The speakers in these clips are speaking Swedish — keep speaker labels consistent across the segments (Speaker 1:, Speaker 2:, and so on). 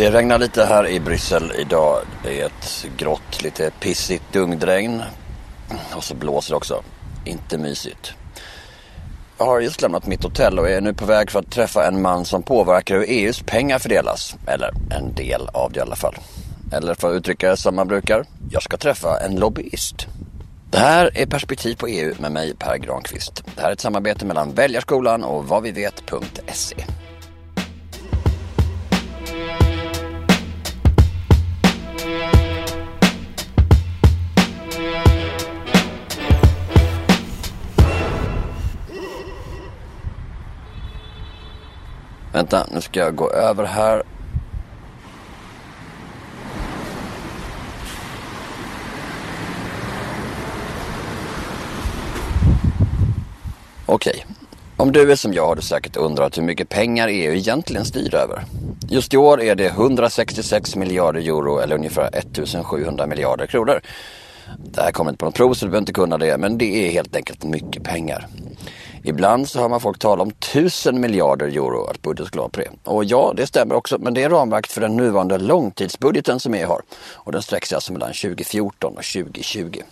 Speaker 1: Det regnar lite här i Bryssel idag. Det är ett grått, lite pissigt dungdregn. Och så blåser det också. Inte mysigt. Jag har just lämnat mitt hotell och är nu på väg för att träffa en man som påverkar hur EUs pengar fördelas. Eller en del av det i alla fall. Eller för att uttrycka det som man brukar. Jag ska träffa en lobbyist. Det här är Perspektiv på EU med mig Per Granqvist. Det här är ett samarbete mellan Väljarskolan och vadvivet.se. Vänta, nu ska jag gå över här. Okej. Om du är som jag har du säkert undrat hur mycket pengar EU egentligen styr över. Just i år är det 166 miljarder euro eller ungefär 1700 miljarder kronor. Det här kommer inte på något prov så du behöver inte kunna det men det är helt enkelt mycket pengar. Ibland så hör man folk tala om tusen miljarder euro att budgeten skulle vara på det. Och ja, det stämmer också, men det är ramverket för den nuvarande långtidsbudgeten som EU har. Och den sträcker sig alltså mellan 2014 och 2020.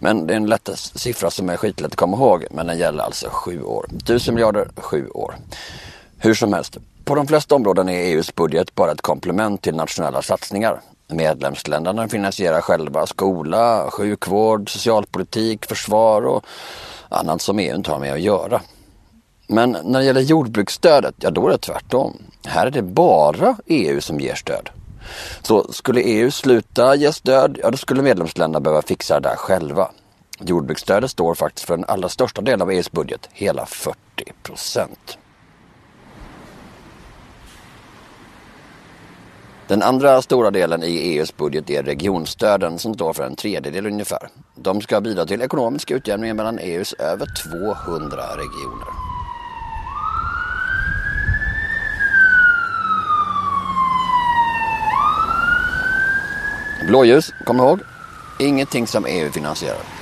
Speaker 1: Men det är en lätt siffra som är skitlätt att komma ihåg, men den gäller alltså sju år. Tusen miljarder, sju år. Hur som helst, på de flesta områden är EUs budget bara ett komplement till nationella satsningar. Medlemsländerna finansierar själva skola, sjukvård, socialpolitik, försvar och annat som EU inte har med att göra. Men när det gäller jordbruksstödet, ja då är det tvärtom. Här är det bara EU som ger stöd. Så skulle EU sluta ge stöd, ja då skulle medlemsländerna behöva fixa det där själva. Jordbruksstödet står faktiskt för den allra största delen av EUs budget, hela 40 procent. Den andra stora delen i EUs budget är regionstöden som står för en tredjedel ungefär. De ska bidra till ekonomisk utjämning mellan EUs över 200 regioner. Blåljus, kom ihåg. Ingenting som EU finansierar.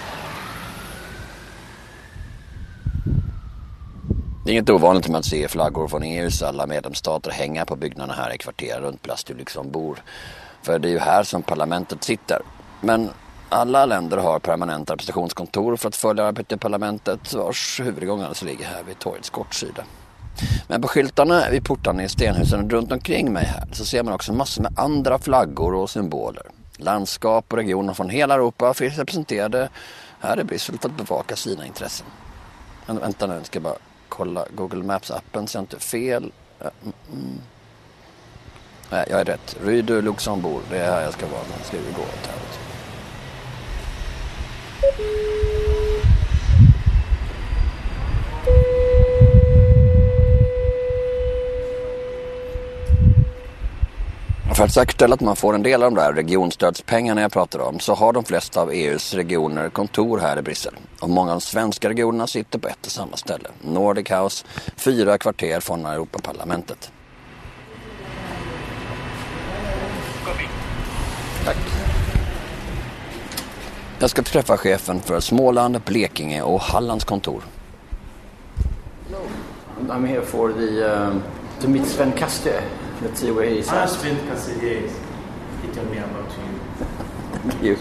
Speaker 1: Det är inget ovanligt med att se flaggor från EUs alla medlemsstater hänga på byggnaderna här i kvarteren runt Place du Luxembourg. För det är ju här som parlamentet sitter. Men alla länder har permanenta representationskontor för att följa arbetet i parlamentet vars huvudgång alltså ligger här vid torgets kortsida. Men på skyltarna vid portarna i stenhusen runt omkring mig här så ser man också massor med andra flaggor och symboler. Landskap och regioner från hela Europa finns representerade här i Bryssel för att bevaka sina intressen. Men vänta nu, ska jag bara kolla Google Maps-appen så jag inte fel. Mm, mm. Nej, jag är rätt. Rue Luxemburg. Luxembourg, det är här jag ska vara. Nu ska vi gå åt här. För att säkerställa att man får en del av de där regionstödspengarna jag pratar om så har de flesta av EUs regioner kontor här i Bryssel. Och många av de svenska regionerna sitter på ett och samma ställe. Nordic House, fyra kvarter från Europaparlamentet. Tack. Jag ska träffa chefen för Småland, Blekinge och Hallands kontor.
Speaker 2: I'm here for the um, to meet Sven Kaste. Let's see where he's
Speaker 3: Ah,
Speaker 2: at.
Speaker 3: Sven Casillas. He told me about you.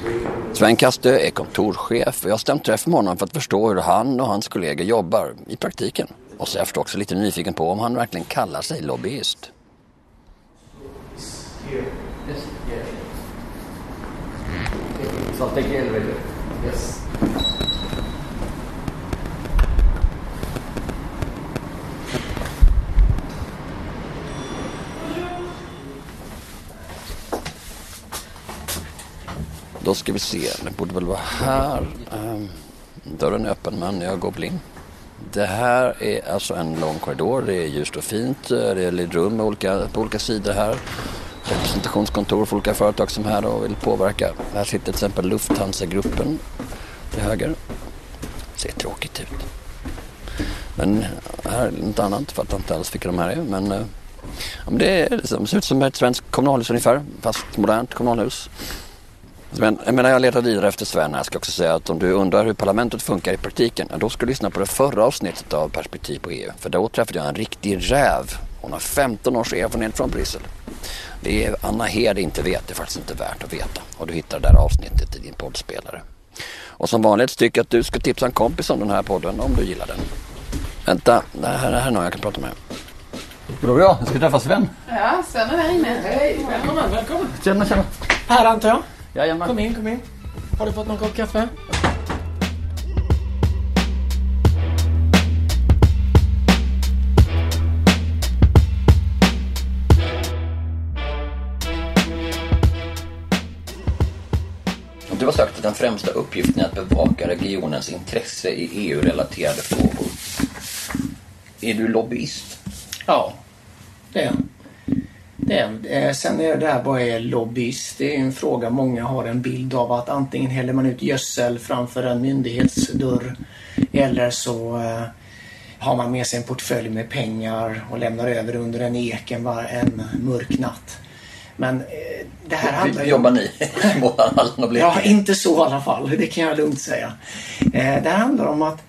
Speaker 1: Sven Kastö är kontorschef och jag har stämt träff med honom för att förstå hur han och hans kollegor jobbar i praktiken. Och så är jag förstås också lite nyfiken på om han verkligen kallar sig lobbyist.
Speaker 2: Yes.
Speaker 1: Då ska vi se, det borde väl vara här. Ehm, dörren är öppen men jag går blind. Det här är alltså en lång korridor. Det är ljust och fint. Det är lite rum med olika, på olika sidor här. Representationskontor för olika företag som är här och vill påverka. Här sitter till exempel Lufthansa-gruppen till höger. Ser tråkigt ut. Men här är något annat. Fattar inte alls vilka de här är. Men, eh, ja, men det är liksom, ser ut som ett svenskt kommunalhus ungefär. Fast modernt kommunalhus. Men jag menar jag letar vidare efter Sven här. Jag ska också säga att om du undrar hur parlamentet funkar i praktiken. Då ska du lyssna på det förra avsnittet av Perspektiv på EU. För då träffade jag en riktig räv. Hon har 15 års erfarenhet från Bryssel. Det är Anna Hed inte vet, det är faktiskt inte värt att veta. Och du hittar det där avsnittet i din poddspelare. Och som vanligt tycker jag att du ska tipsa en kompis om den här podden om du gillar den. Vänta, det här, det här är någon jag kan prata med. Det bra? Jag ska träffa Sven.
Speaker 4: Ja, Sven är där inne.
Speaker 3: Hej, välkommen, välkommen.
Speaker 1: Tjena, tjena.
Speaker 3: Här antar jag.
Speaker 1: Jajamän.
Speaker 3: Kom in, kom in. Har du fått någon kopp kaffe?
Speaker 1: Du har sagt att den främsta uppgiften är att bevaka regionens intresse i EU-relaterade frågor. Är du lobbyist?
Speaker 3: Ja, det är jag. Är jag. Eh, Sen är det där vad är lobbyist? Det är en fråga många har en bild av att antingen häller man ut gödsel framför en myndighetsdörr eller så eh, har man med sig en portfölj med pengar och lämnar över under en eken var en mörk natt. Men eh, det här handlar ju
Speaker 1: Jobbar ni i båda Halland och Blekinge?
Speaker 3: Ja, inte så i alla fall. Det kan jag lugnt säga. Eh, det här handlar om att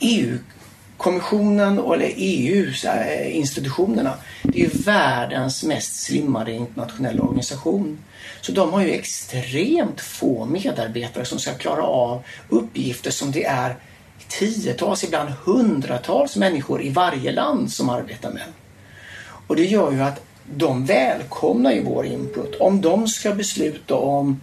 Speaker 3: EU-kommissionen eller EU-institutionerna det är ju världens mest slimmade internationella organisation. Så de har ju extremt få medarbetare som ska klara av uppgifter som det är tiotals, ibland hundratals människor i varje land som arbetar med. Och det gör ju att de välkomnar ju vår input. Om de ska besluta om,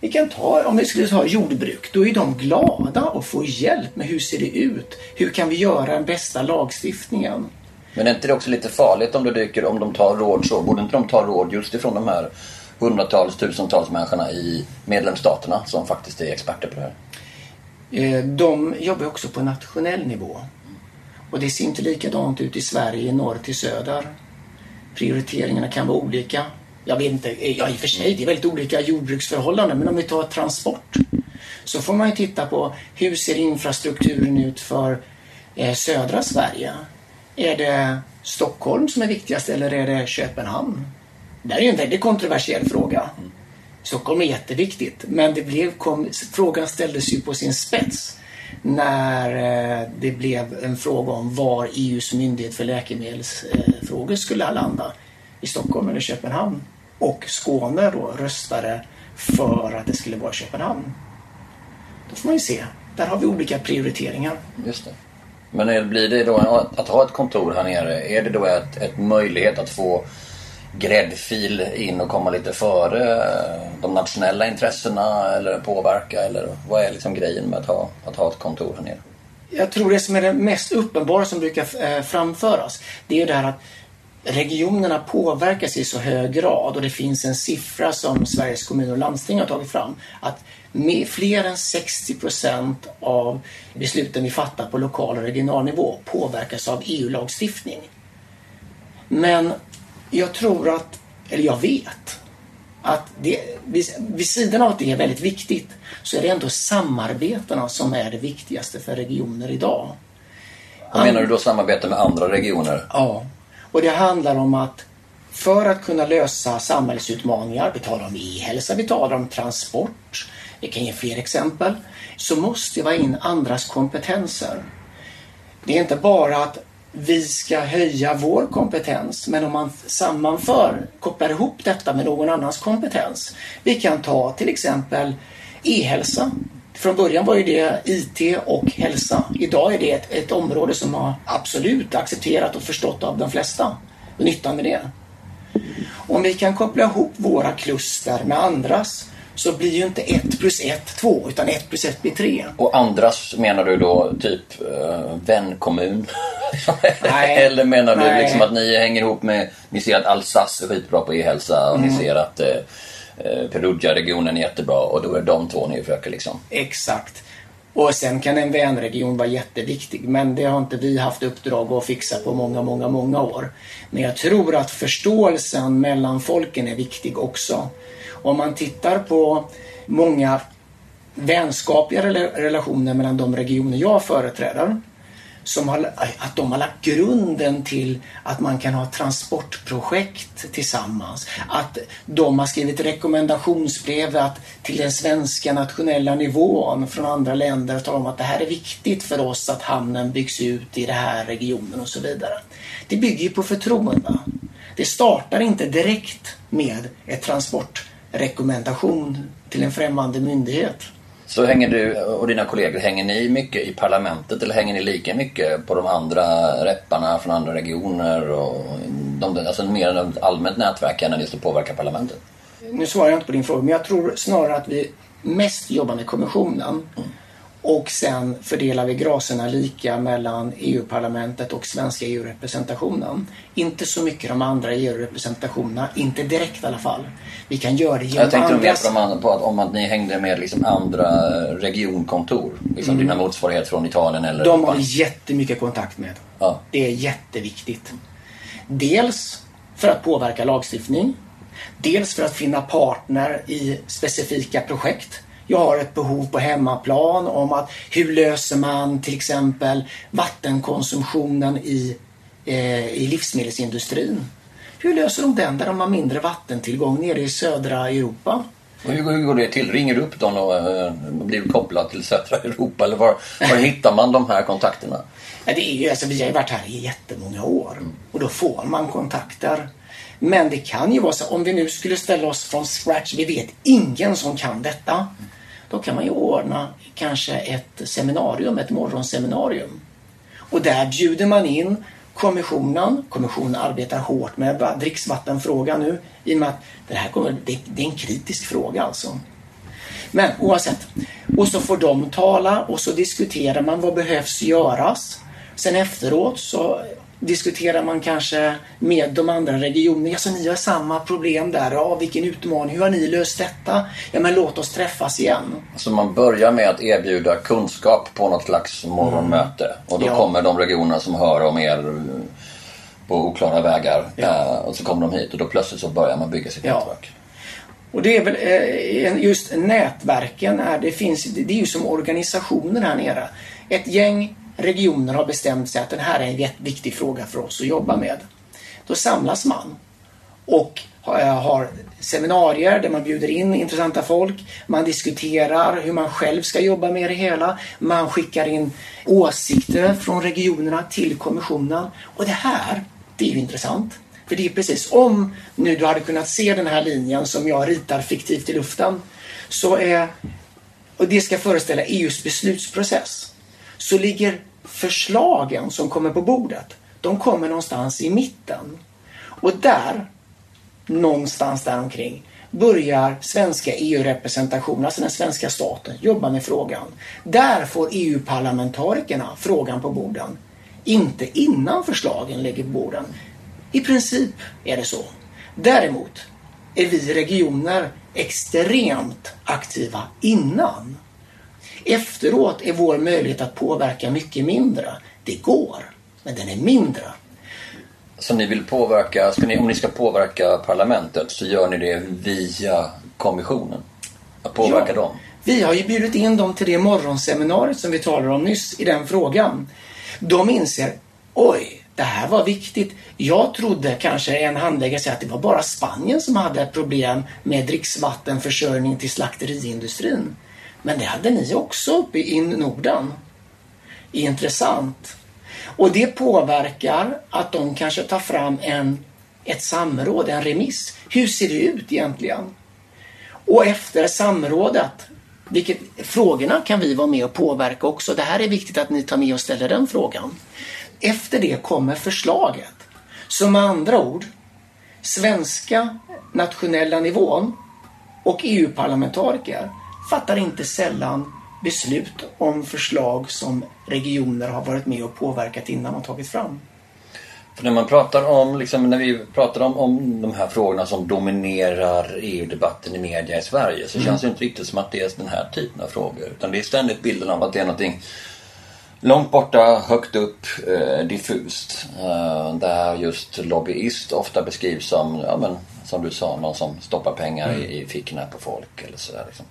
Speaker 3: vi kan ta, om vi skulle ta jordbruk, då är de glada att få hjälp med hur ser det ut? Hur kan vi göra den bästa lagstiftningen?
Speaker 1: Men är inte det också lite farligt om, det dyker, om de tar råd så? Borde inte de ta råd just ifrån de här hundratals, tusentals människorna i medlemsstaterna som faktiskt är experter på det här?
Speaker 3: Eh, de jobbar ju också på nationell nivå. Och det ser inte likadant ut i Sverige, norr till söder. Prioriteringarna kan vara olika. Jag vet inte, eh, ja i och för sig, det är väldigt olika jordbruksförhållanden, men om vi tar transport så får man ju titta på hur ser infrastrukturen ut för eh, södra Sverige? Är det Stockholm som är viktigast eller är det Köpenhamn? Det här är ju en väldigt kontroversiell fråga. Stockholm är jätteviktigt, men det blev, kom, frågan ställdes ju på sin spets när eh, det blev en fråga om var EUs myndighet för läkemedelsfrågor skulle landa. I Stockholm eller Köpenhamn. Och Skåne då röstade för att det skulle vara Köpenhamn. Då får man ju se. Där har vi olika prioriteringar.
Speaker 1: Just det. Men är, blir det då att, att ha ett kontor här nere, är det då ett, ett möjlighet att få gräddfil in och komma lite före eh, de nationella intressena eller påverka? Eller vad är liksom grejen med att ha, att ha ett kontor här nere?
Speaker 3: Jag tror det som är det mest uppenbara som brukar eh, framföras det är ju det här att regionerna påverkas i så hög grad och det finns en siffra som Sveriges kommuner och landsting har tagit fram att fler än 60 procent av besluten vi fattar på lokal och regional nivå påverkas av EU-lagstiftning. Men jag tror att, eller jag vet, att det, vid, vid sidan av att det är väldigt viktigt så är det ändå samarbetena som är det viktigaste för regioner idag.
Speaker 1: Och menar du då samarbete med andra regioner?
Speaker 3: Ja, och det handlar om att för att kunna lösa samhällsutmaningar, vi talar om e-hälsa, vi talar om transport, vi kan ge fler exempel, så måste vi ha in andras kompetenser. Det är inte bara att vi ska höja vår kompetens, men om man sammanför, kopplar ihop detta med någon annans kompetens. Vi kan ta till exempel e-hälsa. Från början var ju det IT och hälsa. Idag är det ett, ett område som har absolut accepterat och förstått av de flesta. Och nyttan med det. Om vi kan koppla ihop våra kluster med andras så blir ju inte 1 plus 1 2 utan 1 plus 1 blir 3.
Speaker 1: Och andras menar du då typ uh, vänkommun?
Speaker 3: Nej.
Speaker 1: Eller menar du
Speaker 3: Nej.
Speaker 1: liksom att ni hänger ihop med, ni ser att Alsace är skitbra på e-hälsa och
Speaker 3: Mm.
Speaker 1: ni ser att uh, Eh, Perugia-regionen är jättebra och då är de två ni försöker liksom.
Speaker 3: Exakt. Och sen kan en vänregion vara jätteviktig men det har inte vi haft uppdrag att fixa på många, många, många år. Men jag tror att förståelsen mellan folken är viktig också. Om man tittar på många vänskapliga relationer mellan de regioner jag företräder som har, att de har lagt grunden till att man kan ha transportprojekt tillsammans. Att de har skrivit rekommendationsbrev att, till den svenska nationella nivån från andra länder och talar om att det här är viktigt för oss att hamnen byggs ut i den här regionen och så vidare. Det bygger ju på förtroende. Det startar inte direkt med ett transportrekommendation till en främmande myndighet.
Speaker 1: Så hänger du och dina kollegor, hänger ni mycket i parlamentet eller hänger ni lika mycket på de andra repparna från andra regioner? Och de, alltså mer ett allmänt nätverk än just att påverka parlamentet?
Speaker 3: Nu svarar jag inte på din fråga, men jag tror snarare att vi mest jobbar med kommissionen. Mm. Och sen fördelar vi graserna lika mellan EU-parlamentet och svenska EU-representationen. Inte så mycket de andra EU-representationerna, inte direkt i alla fall. Vi kan göra det genom
Speaker 1: Jag tänkte
Speaker 3: andras...
Speaker 1: mer på, de, på att om att ni hängde med liksom andra regionkontor. Liksom mm. dina motsvarigheter från Italien eller...
Speaker 3: De har vi jättemycket kontakt med.
Speaker 1: Ja.
Speaker 3: Det är jätteviktigt. Dels för att påverka lagstiftning. Dels för att finna partner i specifika projekt jag har ett behov på hemmaplan om att hur löser man till exempel vattenkonsumtionen i, eh, i livsmedelsindustrin. Hur löser de den där de har mindre vattentillgång nere i södra Europa?
Speaker 1: Och hur, hur går det till? Ringer du upp dem och äh, blir kopplad till södra Europa? Eller var, var hittar man de här kontakterna?
Speaker 3: Ja, det är ju, alltså, vi har ju varit här i jättemånga år och då får man kontakter. Men det kan ju vara så om vi nu skulle ställa oss från scratch, vi vet ingen som kan detta. Då kan man ju ordna kanske ett seminarium, ett morgonseminarium. Och där bjuder man in kommissionen. Kommissionen arbetar hårt med dricksvattenfrågan nu i och med att det här kommer, det, det är en kritisk fråga alltså. Men oavsett. Och så får de tala och så diskuterar man vad behövs göras. Sen efteråt så diskuterar man kanske med de andra regionerna. Alltså ni har samma problem där. Ja, vilken utmaning. Hur har ni löst detta? Ja, men låt oss träffas igen.
Speaker 1: Så man börjar med att erbjuda kunskap på något slags morgonmöte. Mm. Och då ja. kommer de regionerna som hör om er på oklara vägar. Ja. Eh, och så kommer de hit och då plötsligt så börjar man bygga sitt ja. nätverk.
Speaker 3: Och det är väl eh, just nätverken är, det finns, det är ju som organisationer här nere. Ett gäng regioner har bestämt sig att den här är en viktig fråga för oss att jobba med. Då samlas man och eh, har seminarier där man bjuder in intressanta folk. Man diskuterar hur man själv ska jobba med det hela. Man skickar in åsikter från regionerna till kommissionen. Och det här, det är ju intressant. För det är precis, om nu du hade kunnat se den här linjen som jag ritar fiktivt i luften, så är, och det ska föreställa EUs beslutsprocess så ligger förslagen som kommer på bordet, de kommer någonstans i mitten. Och där, någonstans där omkring börjar svenska EU-representationen, alltså den svenska staten, jobba med frågan. Där får EU-parlamentarikerna frågan på borden. Inte innan förslagen ligger på borden. I princip är det så. Däremot är vi regioner extremt aktiva innan. Efteråt är vår möjlighet att påverka mycket mindre. Det går, men den är mindre.
Speaker 1: Så ni vill påverka, ni, om ni ska påverka parlamentet så gör ni det via kommissionen? Att påverka ja. dem?
Speaker 3: Vi har ju bjudit in dem till det morgonseminariet som vi talade om nyss i den frågan. De inser, oj, det här var viktigt. Jag trodde kanske en handläggare säger att det var bara Spanien som hade problem med dricksvattenförsörjning till slakteriindustrin. Men det hade ni också uppe i Norden. Intressant. Och det påverkar att de kanske tar fram en, ett samråd, en remiss. Hur ser det ut egentligen? Och efter samrådet, vilket, frågorna kan vi vara med och påverka också. Det här är viktigt att ni tar med och ställer den frågan. Efter det kommer förslaget. Så med andra ord, svenska nationella nivån och EU-parlamentariker fattar inte sällan beslut om förslag som regioner har varit med och påverkat innan och tagit fram.
Speaker 1: För när man pratar om, liksom, när vi pratar om, om de här frågorna som dominerar EU-debatten i media i Sverige så mm. känns det inte riktigt som att det är den här typen av frågor. Utan det är ständigt bilden av att det är någonting långt borta, högt upp, eh, diffust. Eh, där just lobbyist ofta beskrivs som, ja men som du sa, någon som stoppar pengar mm. i, i fickorna på folk eller sådär. Liksom.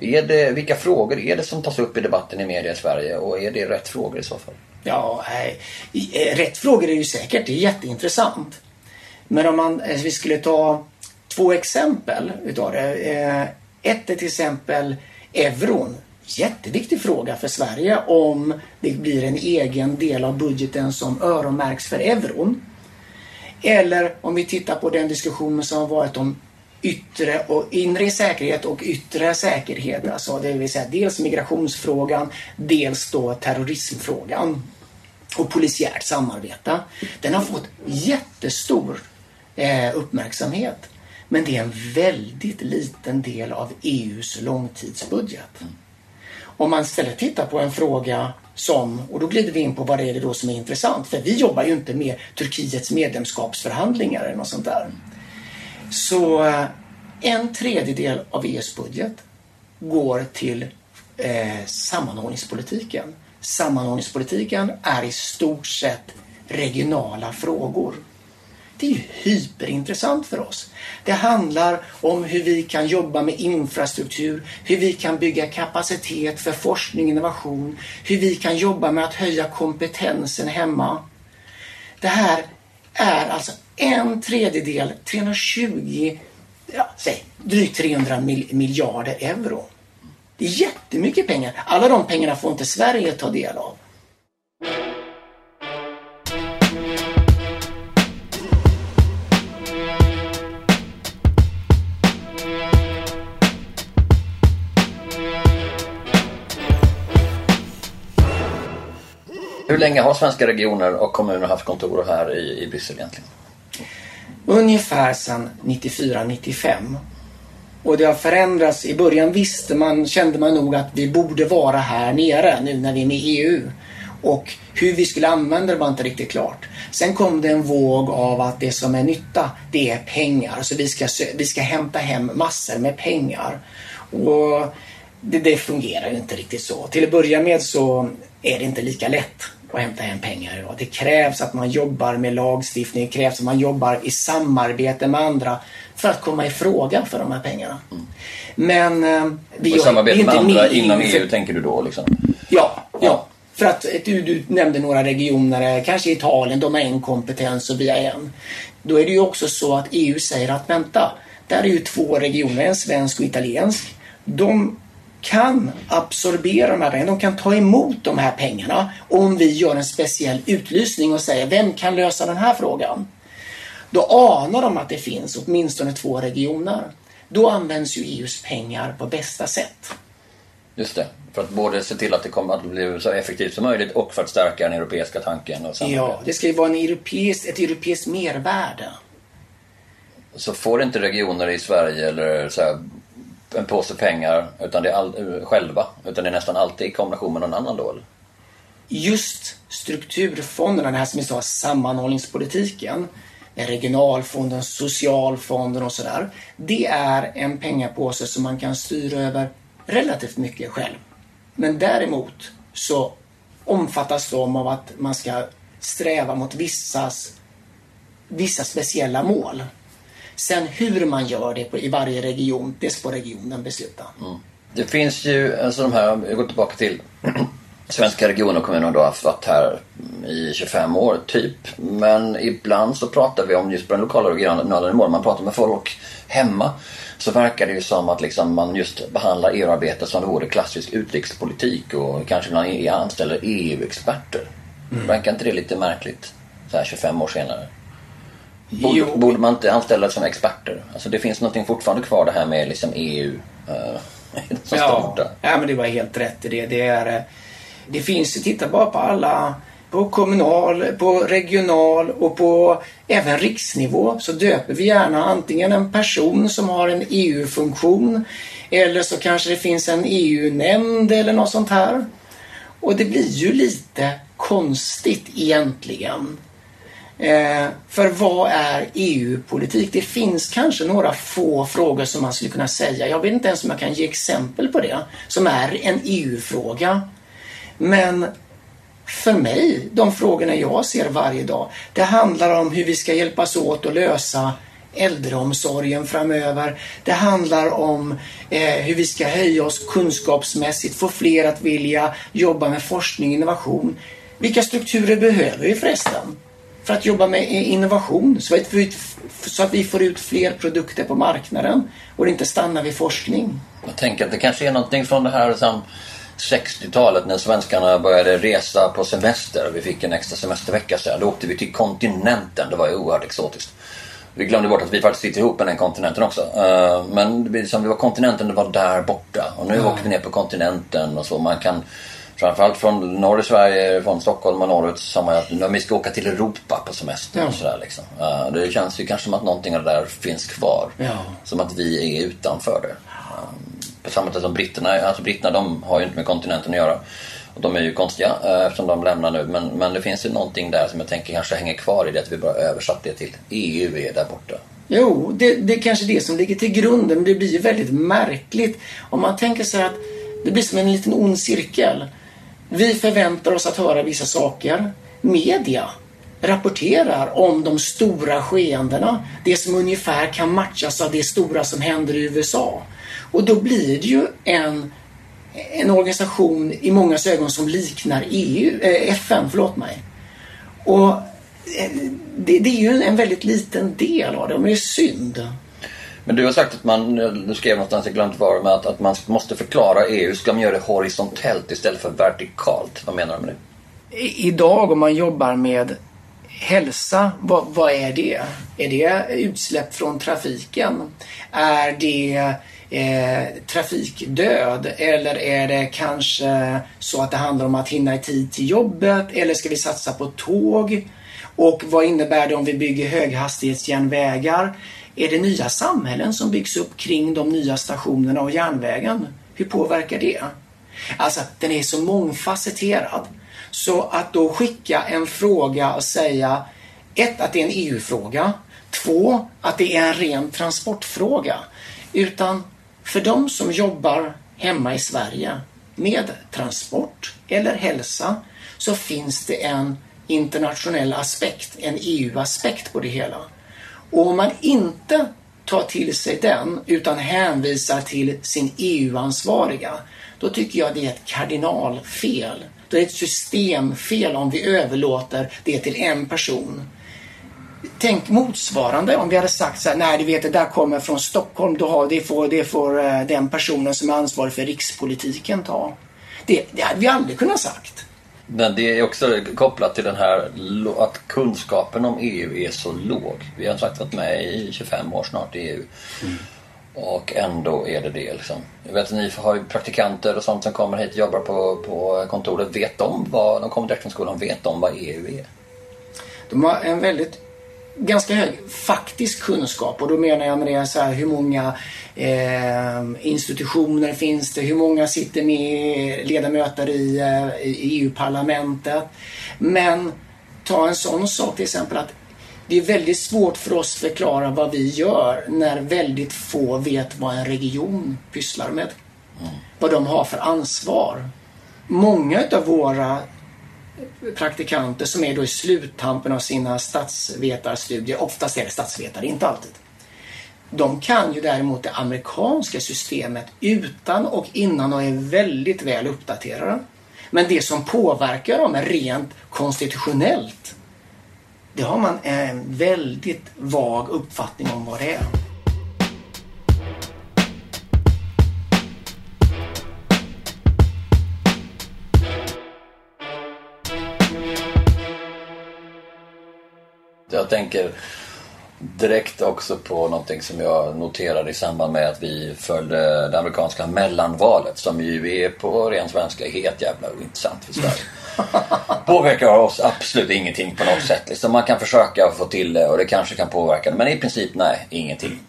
Speaker 1: Är det, vilka frågor är det som tas upp i debatten i media i Sverige och är det rätt frågor i så fall?
Speaker 3: Ja, nej. Eh, rätt frågor är ju säkert. Det är jätteintressant. Men om man, eh, vi skulle ta två exempel utav det. Eh, ett är till exempel euron. Jätteviktig fråga för Sverige om det blir en egen del av budgeten som öronmärks för euron. Eller om vi tittar på den diskussionen som har varit om yttre och inre säkerhet och yttre säkerhet. Alltså det vill säga dels migrationsfrågan, dels då terrorismfrågan och polisiärt samarbete. Den har fått jättestor eh, uppmärksamhet. Men det är en väldigt liten del av EUs långtidsbudget. Om man istället tittar på en fråga som, och då glider vi in på vad det är då som är intressant, för vi jobbar ju inte med Turkiets medlemskapsförhandlingar eller något sånt där. Så eh, en tredjedel av EUs budget går till eh, sammanhållningspolitiken. Sammanhållningspolitiken är i stort sett regionala frågor. Det är ju hyperintressant för oss. Det handlar om hur vi kan jobba med infrastruktur, hur vi kan bygga kapacitet för forskning och innovation, hur vi kan jobba med att höja kompetensen hemma. Det här är alltså en tredjedel, 320, ja, säg drygt 300 miljarder euro. Det är jättemycket pengar. Alla de pengarna får inte Sverige ta del av.
Speaker 1: Hur länge har svenska regioner och kommuner haft kontor här i, i Bryssel egentligen?
Speaker 3: Ungefär sedan 94-95. Och det har förändrats. I början visste man, kände man nog att vi borde vara här nere nu när vi är med i EU. Och hur vi skulle använda det var inte riktigt klart. Sen kom det en våg av att det som är nytta, det är pengar. Så vi ska, vi ska hämta hem massor med pengar. Och det, det fungerar ju inte riktigt så. Till att börja med så är det inte lika lätt att hämta hem pengar idag. Det krävs att man jobbar med lagstiftning, det krävs att man jobbar i samarbete med andra för att komma i fråga för de här pengarna. Mm. Men eh,
Speaker 1: vi och samarbete med andra inom EU för... tänker du då? Liksom?
Speaker 3: Ja, ja. För att du, du nämnde några regioner, kanske Italien, de har en kompetens och vi har en. Då är det ju också så att EU säger att vänta, där är ju två regioner, en svensk och italiensk. De kan absorbera de här pengarna. De kan ta emot de här pengarna om vi gör en speciell utlysning och säger vem kan lösa den här frågan? Då anar de att det finns åtminstone två regioner. Då används ju EUs pengar på bästa sätt.
Speaker 1: Just det, för att både se till att det kommer att bli så effektivt som möjligt och för att stärka den europeiska tanken. Och
Speaker 3: ja, det ska ju vara en europeisk, ett europeiskt mervärde.
Speaker 1: Så får inte regioner i Sverige eller så här, en påse pengar utan det är all, eh, själva. Utan det är nästan alltid i kombination med någon annan då? Eller?
Speaker 3: Just strukturfonderna, det här som vi sa, sammanhållningspolitiken, regionalfonden, socialfonden och sådär. Det är en pengapåse som man kan styra över relativt mycket själv. Men däremot så omfattas de av att man ska sträva mot vissas, vissa speciella mål. Sen hur man gör det på, i varje region, det får regionen besluta. Mm.
Speaker 1: Det finns ju, alltså de här, jag går tillbaka till svenska regioner och kommuner har varit här i 25 år typ. Men ibland så pratar vi om just på den lokala och regionala nivån, man pratar med folk hemma. Så verkar det ju som att liksom man just behandlar EU-arbete som det vore klassisk utrikespolitik och kanske man anställer EU-experter. Mm. Verkar inte det lite märkligt så här 25 år senare? Borde, borde, man inte anställa som experter? Alltså det finns någonting fortfarande kvar det här med liksom EU. Uh,
Speaker 3: som ja, ja, men det var helt rätt i det. Det, är, eh, det finns, titta bara på alla på kommunal, på regional och på även riksnivå så döper vi gärna antingen en person som har en EU-funktion eller så kanske det finns en EU-nämnd eller något sånt här. Och det blir ju lite konstigt egentligen. Eh, för vad är EU-politik? Det finns kanske några få frågor som man skulle kunna säga. Jag vet inte ens om jag kan ge exempel på det. Som är en EU-fråga. Men för mig, de frågorna jag ser varje dag, det handlar om hur vi ska hjälpas åt att lösa äldreomsorgen framöver. Det handlar om eh, hur vi ska höja oss kunskapsmässigt, få fler att vilja jobba med forskning och innovation. Vilka strukturer behöver vi förresten? För att jobba med innovation så att, vi, så att vi får ut fler produkter på marknaden och inte stannar vid forskning.
Speaker 1: Jag tänker att det kanske är någonting från det här som 60-talet när svenskarna började resa på semester och vi fick en extra semestervecka så då åkte vi till kontinenten. Det var ju oerhört exotiskt. Vi glömde bort att vi faktiskt sitter ihop med den kontinenten också. Uh, men det, var kontinenten, det var där borta. Och nu mm. åker vi ner på kontinenten och så. Man kan Framförallt från norr i Sverige, från Stockholm och norrut sa man att vi ska åka till Europa på semester. Ja. Och sådär, liksom. det känns ju kanske som att någonting av det där finns kvar. Ja. Som att vi är utanför det. På samma sätt som britterna. Alltså britterna de har ju inte med kontinenten att göra. Och de är ju konstiga uh, eftersom de lämnar nu. Men, men det finns ju någonting där som jag tänker kanske hänger kvar i det. Att vi bara översatt det till EU är där borta.
Speaker 3: Jo, det, det är kanske det som ligger till grunden. Men det blir ju väldigt märkligt. Om man tänker sig att det blir som en liten ond cirkel. Vi förväntar oss att höra vissa saker. Media rapporterar om de stora skeendena. Det som ungefär kan matchas av det stora som händer i USA. Och då blir det ju en, en organisation i många ögon som liknar EU, eh, FN. Förlåt mig. Och eh, det, det, är ju en väldigt liten del av det, men det är synd.
Speaker 1: Men du har sagt att man, du skrev någonstans, jag glömde var med att, att man måste förklara EU. Ska man göra det horisontellt istället för vertikalt? Vad menar du med det?
Speaker 3: Idag om man jobbar med hälsa, vad, vad är det? Är det utsläpp från trafiken? Är det eh, trafikdöd? Eller är det kanske så att det handlar om att hinna i tid till jobbet? Eller ska vi satsa på tåg? Och vad innebär det om vi bygger höghastighetsjärnvägar? Är det nya samhällen som byggs upp kring de nya stationerna och järnvägen? Hur påverkar det? Alltså, den är så mångfacetterad. Så att då skicka en fråga och säga ett, att det är en EU-fråga. Två, att det är en ren transportfråga. Utan för de som jobbar hemma i Sverige med transport eller hälsa så finns det en internationell aspekt, en EU-aspekt på det hela. Och om man inte tar till sig den utan hänvisar till sin EU-ansvariga, då tycker jag det är ett kardinalfel. Då är det ett systemfel om vi överlåter det till en person. Tänk motsvarande om vi hade sagt så här, nej du vet det där kommer från Stockholm, då har, det, får, det får eh, den personen som är ansvarig för rikspolitiken ta. Det, det hade vi aldrig kunnat sagt.
Speaker 1: Men det är också kopplat till den här att kunskapen om EU är så låg. Vi har sagt varit med i 25 år snart i EU. Mm. Och ändå är det det liksom. Jag vet att ni har ju praktikanter och sånt som kommer hit och jobbar på, på kontoret. Vet de vad, de kommer direkt från skolan, vet de vad EU är?
Speaker 3: De har en väldigt ganska hög faktisk kunskap och då menar jag med det så här, hur många eh, institutioner finns det? Hur många sitter med ledamöter i, eh, i EU-parlamentet? Men ta en sån sak till exempel att det är väldigt svårt för oss att förklara vad vi gör när väldigt få vet vad en region pysslar med. Mm. Vad de har för ansvar. Många av våra praktikanter som är då i sluttampen av sina statsvetarstudier, oftast är det statsvetare, inte alltid. De kan ju däremot det amerikanska systemet utan och innan och är väldigt väl uppdaterade. Men det som påverkar dem rent konstitutionellt, det har man en väldigt vag uppfattning om vad det är.
Speaker 1: Jag tänker direkt också på någonting som jag noterade i samband med att vi följde det amerikanska mellanvalet som ju är på ren svenska helt jävla intressant för Sverige. Påverkar oss absolut ingenting på något sätt. Liksom man kan försöka få till det och det kanske kan påverka det men i princip nej, ingenting.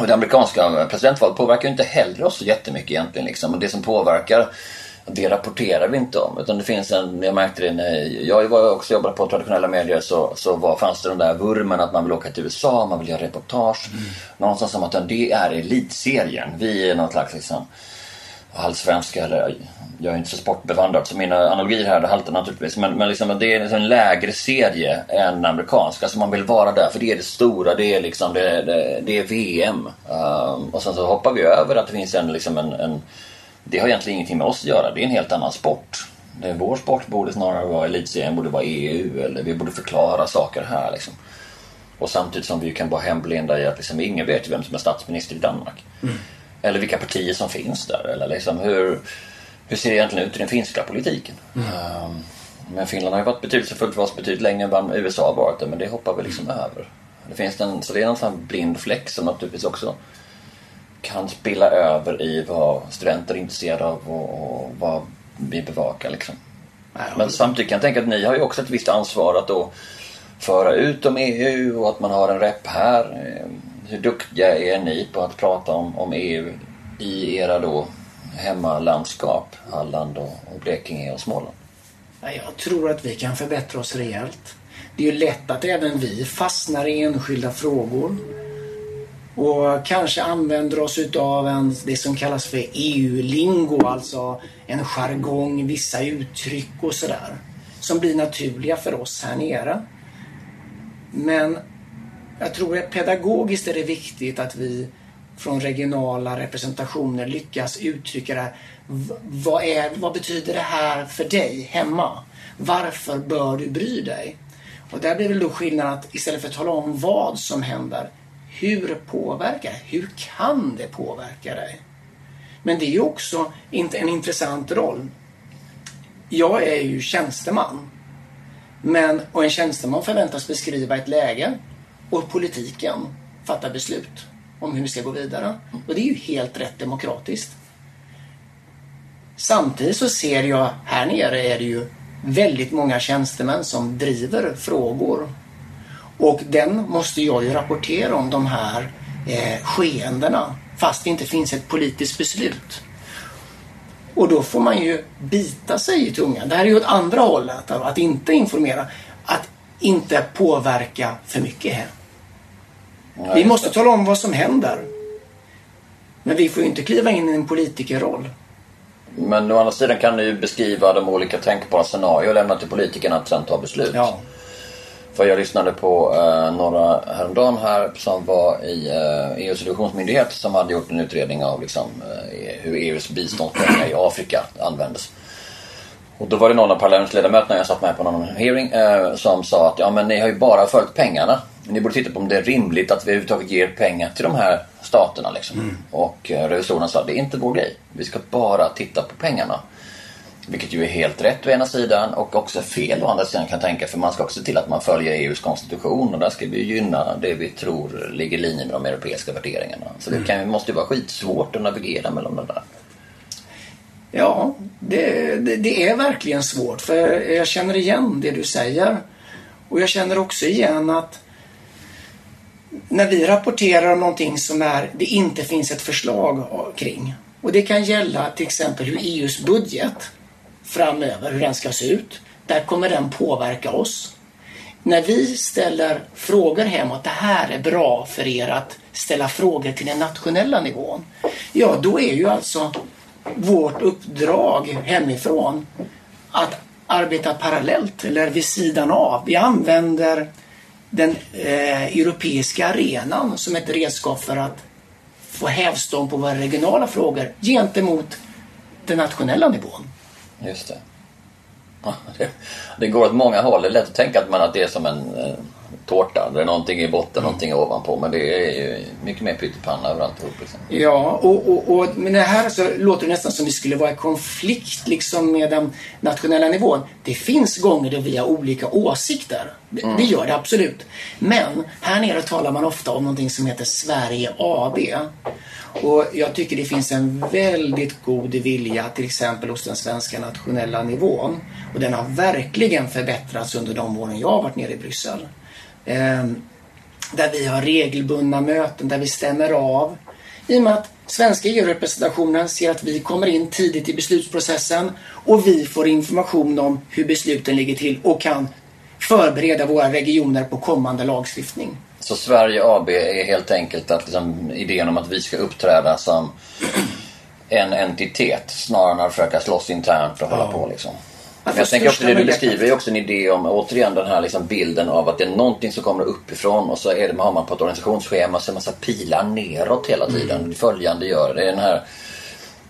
Speaker 1: Och det amerikanska presidentvalet påverkar ju inte heller oss så jättemycket egentligen. Liksom. Och det som påverkar det rapporterar vi inte om. Utan det finns en, jag märkte det när jag var också jobbade på traditionella medier så, så var, fanns det den där vurmen att man vill åka till USA, man vill göra reportage. Mm. Någonstans som att det är elitserien. Vi är någon slags liksom halvsvenska eller jag är inte så sportbevandrad så mina analogier här haltar naturligtvis. Men, men liksom, det är liksom en lägre serie än amerikansk. Alltså man vill vara där för det är det stora, det är, liksom, det, det, det är VM. Um, och sen så hoppar vi över att det finns en, liksom en, en det har egentligen ingenting med oss att göra. Det är en helt annan sport. Det är vår sport borde snarare vara elitserien, borde vara EU eller vi borde förklara saker här. Liksom. Och samtidigt som vi kan vara hemblinda i att liksom, ingen vet vem som är statsminister i Danmark. Mm. Eller vilka partier som finns där. Eller liksom hur, hur ser det egentligen ut i den finska politiken? Mm. Men Finland har ju varit betydelsefullt för oss betydligt längre än vad USA har varit det, men det hoppar vi liksom över. Det finns en, så det är någon sån blind fläck som naturligtvis också kan spilla över i vad studenter är intresserade av och, och vad vi bevakar. Liksom. Men samtidigt kan jag tänka att ni har ju också ett visst ansvar att då föra ut om EU och att man har en rep här. Hur duktiga är ni på att prata om, om EU i era då hemmalandskap, Halland och, och Blekinge och Småland?
Speaker 3: Jag tror att vi kan förbättra oss rejält. Det är ju lätt att även vi fastnar i enskilda frågor och kanske använder oss utav en, det som kallas för EU-lingo, alltså en jargong, vissa uttryck och sådär. Som blir naturliga för oss här nere. Men jag tror att pedagogiskt är det viktigt att vi från regionala representationer lyckas uttrycka det. Vad, är, vad betyder det här för dig hemma? Varför bör du bry dig? Och där blir väl då skillnaden att istället för att tala om vad som händer, hur påverkar? Hur kan det påverka dig? Men det är ju också en intressant roll. Jag är ju tjänsteman. Men, och en tjänsteman förväntas beskriva ett läge och politiken fattar beslut om hur vi ska gå vidare. Och det är ju helt rätt demokratiskt. Samtidigt så ser jag här nere är det ju väldigt många tjänstemän som driver frågor. Och den måste jag ju rapportera om de här eh, skeendena fast det inte finns ett politiskt beslut. Och då får man ju bita sig i tungan. Det här är ju åt andra hållet, att inte informera. Att inte påverka för mycket här. Vi måste tala om vad som händer. Men vi får ju inte kliva in i en politikerroll.
Speaker 1: Men å andra sidan kan du ju beskriva de olika tänkbara scenarier och lämna till politikerna att sen ta beslut.
Speaker 3: Ja.
Speaker 1: För jag lyssnade på eh, några häromdagen här som var i eh, EUs revisionsmyndighet som hade gjort en utredning av liksom, eh, hur EUs biståndspengar i Afrika användes. Och då var det någon av parlamentsledamöterna, jag satt med på någon hearing, eh, som sa att ja men ni har ju bara följt pengarna. Ni borde titta på om det är rimligt att vi överhuvudtaget ger pengar till de här staterna. Liksom. Mm. Och eh, revisorerna sa att det är inte vår grej. Vi ska bara titta på pengarna. Vilket ju är helt rätt å ena sidan och också fel å andra sidan kan jag tänka. För man ska också se till att man följer EUs konstitution och där ska vi gynna det vi tror ligger i linje med de europeiska värderingarna. Så det kan, måste ju vara skitsvårt att navigera mellan de där.
Speaker 3: Ja, det, det, det, är verkligen svårt. För jag känner igen det du säger. Och jag känner också igen att när vi rapporterar om någonting som är, det inte finns ett förslag kring. Och det kan gälla till exempel hur EUs budget framöver, hur den ska se ut. Där kommer den påverka oss. När vi ställer frågor hemåt, det här är bra för er att ställa frågor till den nationella nivån. Ja, då är ju alltså vårt uppdrag hemifrån att arbeta parallellt eller vid sidan av. Vi använder den eh, europeiska arenan som ett redskap för att få hävstång på våra regionala frågor gentemot den nationella nivån.
Speaker 1: Just det. Det går åt många håll. Det är lätt att tänka att, man, att det är som en eh, tårta. Det är någonting i botten, mm. någonting ovanpå. Men det är ju mycket mer pyttipanna över alltihop. Liksom.
Speaker 3: Ja, och, och, och men det här så låter det nästan som vi skulle vara i konflikt liksom med den nationella nivån. Det finns gånger då vi har olika åsikter. Mm. Det gör det absolut. Men här nere talar man ofta om någonting som heter Sverige AB. Och jag tycker det finns en väldigt god vilja till exempel hos den svenska nationella nivån. Och den har verkligen förbättrats under de åren jag har varit nere i Bryssel. Eh, där vi har regelbundna möten där vi stämmer av. I och med att svenska EU-representationen ser att vi kommer in tidigt i beslutsprocessen och vi får information om hur besluten ligger till och kan förbereda våra regioner på kommande lagstiftning.
Speaker 1: Så Sverige AB är helt enkelt att liksom, idén om att vi ska uppträda som en entitet snarare än att försöka slåss internt och hålla på liksom. Men jag tänker också det du beskriver är också en idé om återigen den här liksom bilden av att det är någonting som kommer uppifrån och så är det, har man på ett organisationsschema så är det en massa pilar neråt hela tiden. Mm. Följande gör det. är den här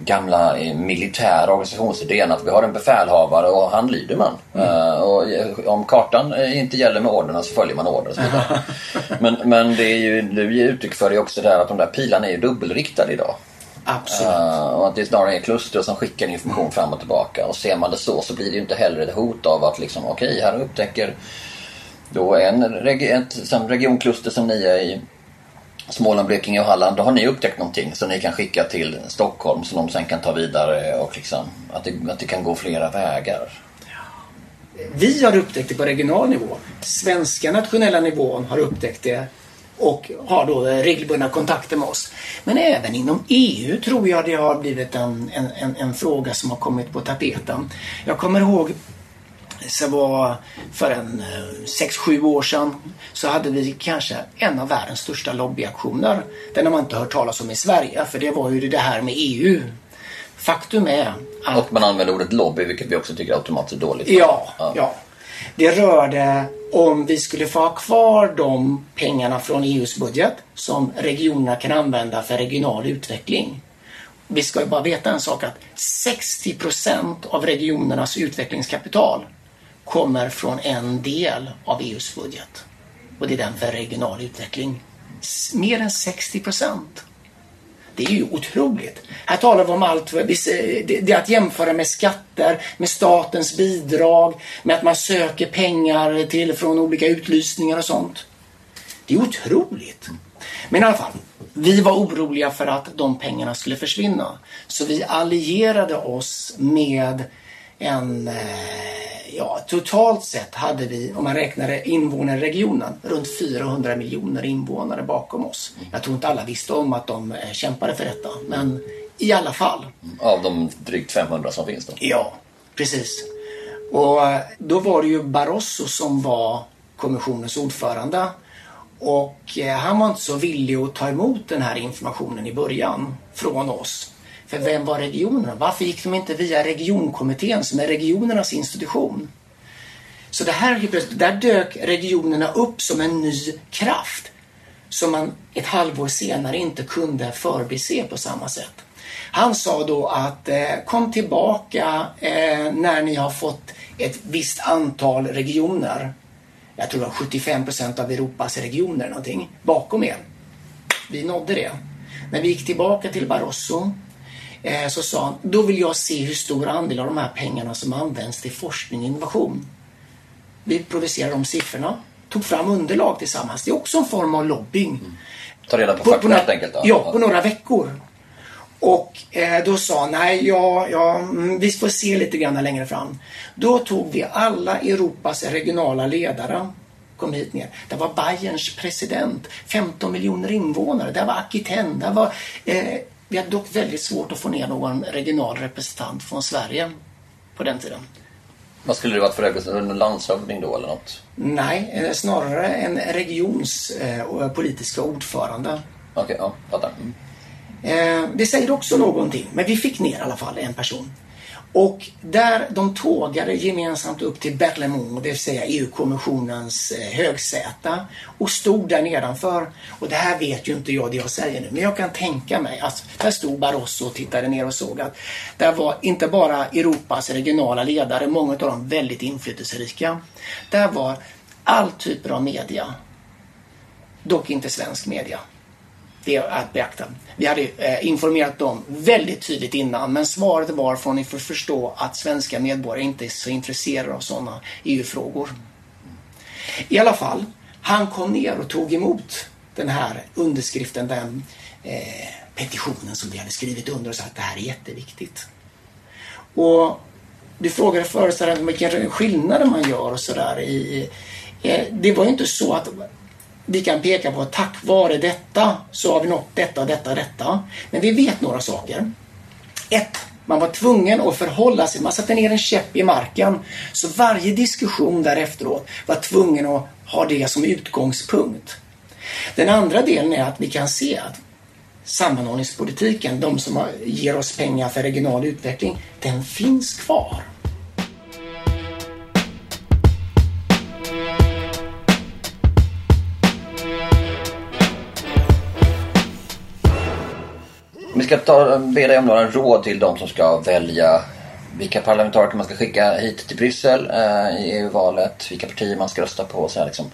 Speaker 1: gamla eh, militära organisationsidén att vi har en befälhavare och han lyder man. Mm. Uh, och om kartan eh, inte gäller med orderna så följer man order. men, men det är ju, du ger uttryck för det också där att de där pilarna är dubbelriktade idag.
Speaker 3: Absolut.
Speaker 1: Uh, och att det snarare är kluster som skickar information fram och tillbaka. Och ser man det så så blir det ju inte heller ett hot av att liksom okej, okay, här upptäcker då en reg ett som regionkluster som ni är i Småland, Blekinge och Halland. Då har ni upptäckt någonting som ni kan skicka till Stockholm som de sen kan ta vidare och liksom att det, att det kan gå flera vägar.
Speaker 3: Vi har upptäckt det på regional nivå. Svenska nationella nivån har upptäckt det och har då regelbundna kontakter med oss. Men även inom EU tror jag det har blivit en, en, en, en fråga som har kommit på tapeten. Jag kommer ihåg så var för en 6-7 eh, år sedan så hade vi kanske en av världens största lobbyaktioner. Den har man inte hört talas om i Sverige för det var ju det här med EU. Faktum är
Speaker 1: att... Och man använder ordet lobby vilket vi också tycker automatiskt är dåligt.
Speaker 3: Ja, ja. ja. Det rörde om vi skulle få ha kvar de pengarna från EUs budget som regionerna kan använda för regional utveckling. Vi ska ju bara veta en sak att 60% av regionernas utvecklingskapital kommer från en del av EUs budget. Och det är den för regional utveckling. Mer än 60 procent. Det är ju otroligt. Här talar vi om allt. Det är att jämföra med skatter, med statens bidrag, med att man söker pengar till från olika utlysningar och sånt. Det är otroligt. Men i alla fall, vi var oroliga för att de pengarna skulle försvinna. Så vi allierade oss med en eh, ja, totalt sett hade vi, om man räknar invånare i regionen, runt 400 miljoner invånare bakom oss. Jag tror inte alla visste om att de eh, kämpade för detta, men i alla fall.
Speaker 1: Av de drygt 500 som finns då?
Speaker 3: Ja, precis. Och eh, då var det ju Barroso som var kommissionens ordförande. Och han var inte så villig att ta emot den här informationen i början från oss. För vem var regionerna? Varför gick de inte via regionkommittén som är regionernas institution? Så det här, där dök regionerna upp som en ny kraft som man ett halvår senare inte kunde förbise på samma sätt. Han sa då att eh, kom tillbaka eh, när ni har fått ett visst antal regioner. Jag tror det var 75 procent av Europas regioner någonting bakom er. Vi nådde det. När vi gick tillbaka till Barroso så sa han, då vill jag se hur stor andel av de här pengarna som används till forskning och innovation. Vi producerade de siffrorna, tog fram underlag tillsammans. Det är också en form av lobbying. Mm.
Speaker 1: Ta reda på, på fakta helt enkelt? Då.
Speaker 3: Ja, på några veckor. Och eh, då sa han, nej, ja, ja, mm, vi får se lite grann längre fram. Då tog vi alla Europas regionala ledare kom hit ner. Det var Bayerns president, 15 miljoner invånare. Det var Aquitaine, det var eh, vi hade dock väldigt svårt att få ner någon regional representant från Sverige på den tiden.
Speaker 1: Vad skulle det varit för representant? En landshövding då eller något?
Speaker 3: Nej, eh, snarare en regions eh, politiska ordförande.
Speaker 1: Okej, okay, ja, fattar. Mm.
Speaker 3: Eh, det säger också någonting, men vi fick ner i alla fall en person. Och där de tågade gemensamt upp till Berlemont, det vill säga EU-kommissionens högsäta högsäte och stod där nedanför. Och det här vet ju inte jag det jag säger nu, men jag kan tänka mig att där stod Barroso och tittade ner och såg att där var inte bara Europas regionala ledare, många av dem väldigt inflytelserika. Där var all typer av media, dock inte svensk media det är att beakta. Vi hade eh, informerat dem väldigt tydligt innan men svaret var från ni får förstå att svenska medborgare inte är så intresserade av sådana EU-frågor. I alla fall, han kom ner och tog emot den här underskriften, den eh, petitionen som vi hade skrivit under och sa att det här är jätteviktigt. Och du frågade förut vilken skillnad man gör och sådär. Eh, det var ju inte så att vi kan peka på att tack vare detta så har vi nått detta, och detta, detta. Men vi vet några saker. Ett, man var tvungen att förhålla sig, man satte ner en käpp i marken. Så varje diskussion därefteråt var tvungen att ha det som utgångspunkt. Den andra delen är att vi kan se att sammanhållningspolitiken, de som ger oss pengar för regional utveckling, den finns kvar.
Speaker 1: Ska ta, be dig om några råd till de som ska välja vilka parlamentariker man ska skicka hit till Bryssel eh, i EU-valet, vilka partier man ska rösta på. Så här, liksom.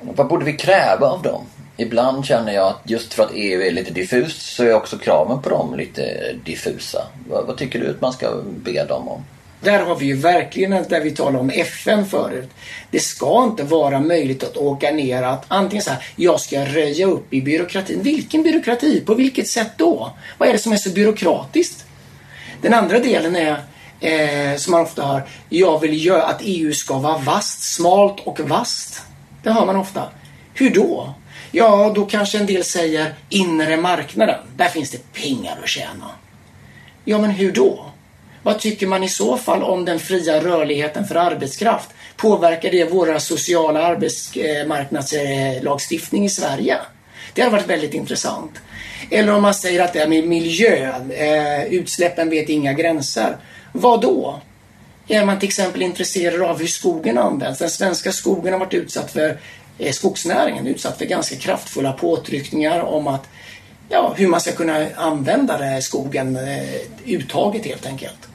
Speaker 1: Vad borde vi kräva av dem? ibland känner jag att just för att EU är lite diffust så är också kraven på dem lite diffusa. Vad, vad tycker du att man ska be dem om?
Speaker 3: Där har vi ju verkligen, där vi talade om FN förut. Det ska inte vara möjligt att åka ner att antingen så här, jag ska röja upp i byråkratin. Vilken byråkrati? På vilket sätt då? Vad är det som är så byråkratiskt? Den andra delen är, eh, som man ofta hör, jag vill göra att EU ska vara vast, smalt och vast. Det hör man ofta. Hur då? Ja, då kanske en del säger inre marknaden. Där finns det pengar att tjäna. Ja, men hur då? Vad tycker man i så fall om den fria rörligheten för arbetskraft? Påverkar det våra sociala arbetsmarknadslagstiftning i Sverige? Det har varit väldigt intressant. Eller om man säger att det är med miljön, eh, utsläppen vet inga gränser. Vad då? Är man till exempel intresserad av hur skogen används? Den svenska skogen har varit utsatt för, eh, skogsnäringen utsatt för ganska kraftfulla påtryckningar om att ja, hur man ska kunna använda skogen, eh, uttaget helt enkelt.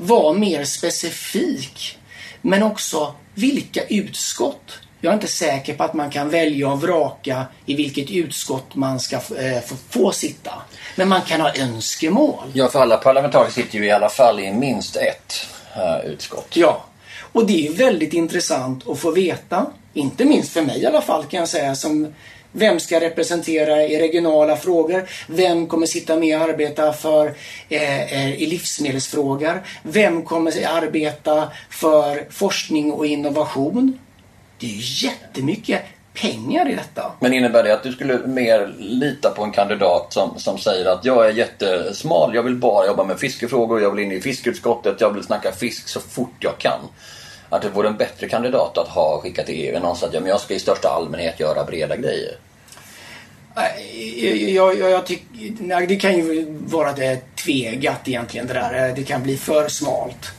Speaker 3: Var mer specifik, men också vilka utskott. Jag är inte säker på att man kan välja och vraka i vilket utskott man ska eh, få, få sitta. Men man kan ha önskemål.
Speaker 1: Ja, för alla parlamentariker sitter ju i alla fall i minst ett uh, utskott.
Speaker 3: Ja, och det är väldigt intressant att få veta. Inte minst för mig i alla fall kan jag säga som vem ska representera i regionala frågor? Vem kommer sitta med och arbeta för eh, eh, i livsmedelsfrågor? Vem kommer arbeta för forskning och innovation? Det är ju jättemycket pengar i detta.
Speaker 1: Men innebär det att du skulle mer lita på en kandidat som, som säger att jag är jättesmal, jag vill bara jobba med fiskefrågor, jag vill in i fiskeutskottet, jag vill snacka fisk så fort jag kan. Att det vore en bättre kandidat att ha skickat till EU än någon som att ja, men jag ska i största allmänhet göra breda grejer.
Speaker 3: Jag, jag, jag tycker, det kan ju vara det tvegat egentligen det där. Det kan bli för smalt.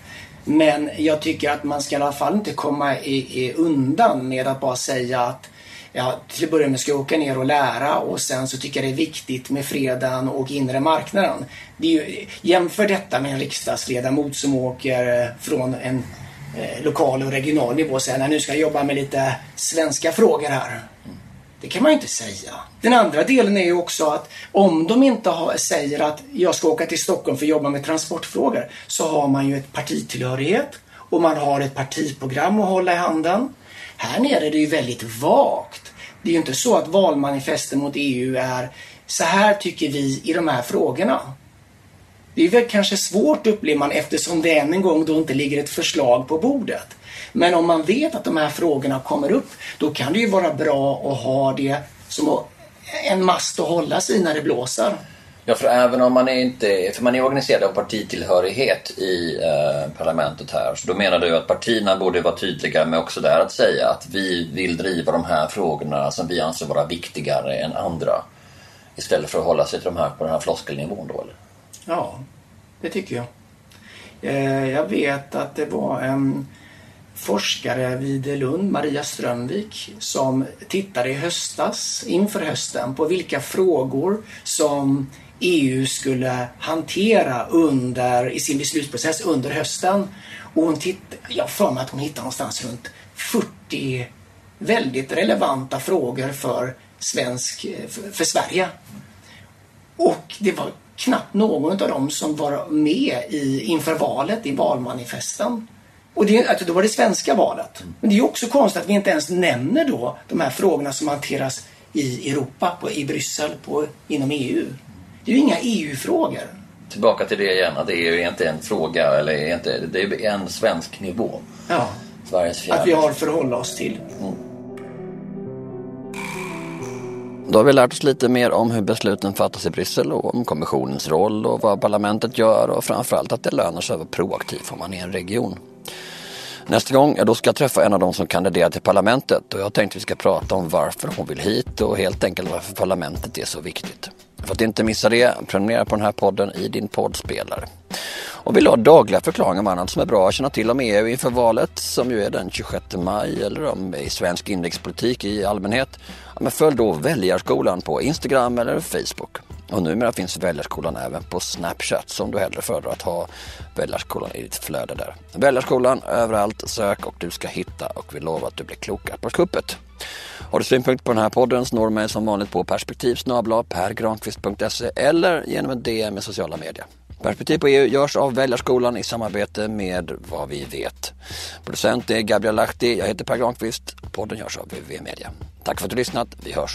Speaker 3: Men jag tycker att man ska i alla fall inte komma i, i undan med att bara säga att ja, till att börja med ska jag åka ner och lära och sen så tycker jag det är viktigt med freden och inre marknaden. Det är ju, jämför detta med en riksdagsledamot som åker från en eh, lokal och regional nivå och säger nu ska jag jobba med lite svenska frågor här. Det kan man ju inte säga. Den andra delen är ju också att om de inte har, säger att jag ska åka till Stockholm för att jobba med transportfrågor så har man ju ett partitillhörighet och man har ett partiprogram att hålla i handen. Här nere är det ju väldigt vagt. Det är ju inte så att valmanifesten mot EU är så här tycker vi i de här frågorna. Det är väl kanske svårt upplever man eftersom det än en gång då inte ligger ett förslag på bordet. Men om man vet att de här frågorna kommer upp, då kan det ju vara bra att ha det som en mast att hålla sig när det blåser.
Speaker 1: Ja, för även om man är inte, för man är organiserad av partitillhörighet i eh, parlamentet här, så då menar du att partierna borde vara tydliga med också där att säga att vi vill driva de här frågorna som vi anser vara viktigare än andra. Istället för att hålla sig till de här på den här floskelnivån då eller?
Speaker 3: Ja, det tycker jag. Eh, jag vet att det var en forskare vid Lund, Maria Strömvik, som tittade i höstas, inför hösten, på vilka frågor som EU skulle hantera under, i sin beslutsprocess under hösten. Och hon titt, jag för mig att hon hittade någonstans runt 40 väldigt relevanta frågor för, svensk, eh, för, för Sverige. Och det var knappt någon av dem som var med i, inför valet i valmanifesten. Och det, alltså då var det svenska valet. Men det är också konstigt att vi inte ens nämner då de här frågorna som hanteras i Europa, på, i Bryssel, på, inom EU. Det är ju inga EU-frågor.
Speaker 1: Tillbaka till det igen, att det är inte en fråga, eller inte, det är en svensk nivå.
Speaker 3: Ja.
Speaker 1: Sveriges fjärde.
Speaker 3: Att vi har att förhålla oss till. Mm.
Speaker 1: Då har vi lärt oss lite mer om hur besluten fattas i Bryssel och om kommissionens roll och vad parlamentet gör och framförallt att det lönar sig att vara proaktiv om man är en region. Nästa gång, ja, då ska jag träffa en av dem som kandiderar till parlamentet och jag tänkte vi ska prata om varför hon vill hit och helt enkelt varför parlamentet är så viktigt. För att inte missa det, prenumerera på den här podden i din poddspelare. Och vill du ha dagliga förklaringar om annat som är bra att känna till om EU inför valet som ju är den 26 maj eller om i svensk inrikespolitik i allmänhet. Ja, men följ då Väljarskolan på Instagram eller Facebook. Och numera finns Väljarskolan även på Snapchat som du hellre föredrar att ha Väljarskolan i ditt flöde där. Väljarskolan överallt, sök och du ska hitta och vi lovar att du blir klokare på kuppet. Har du synpunkter på den här podden så når du mig som vanligt på perspektiv pergranqvist.se eller genom en DM i sociala medier. Perspektiv på EU görs av Väljarskolan i samarbete med Vad vi vet. Producent är Gabriel Lahti, jag heter Per Granqvist. Podden görs av VV Media. Tack för att du lyssnat, vi hörs.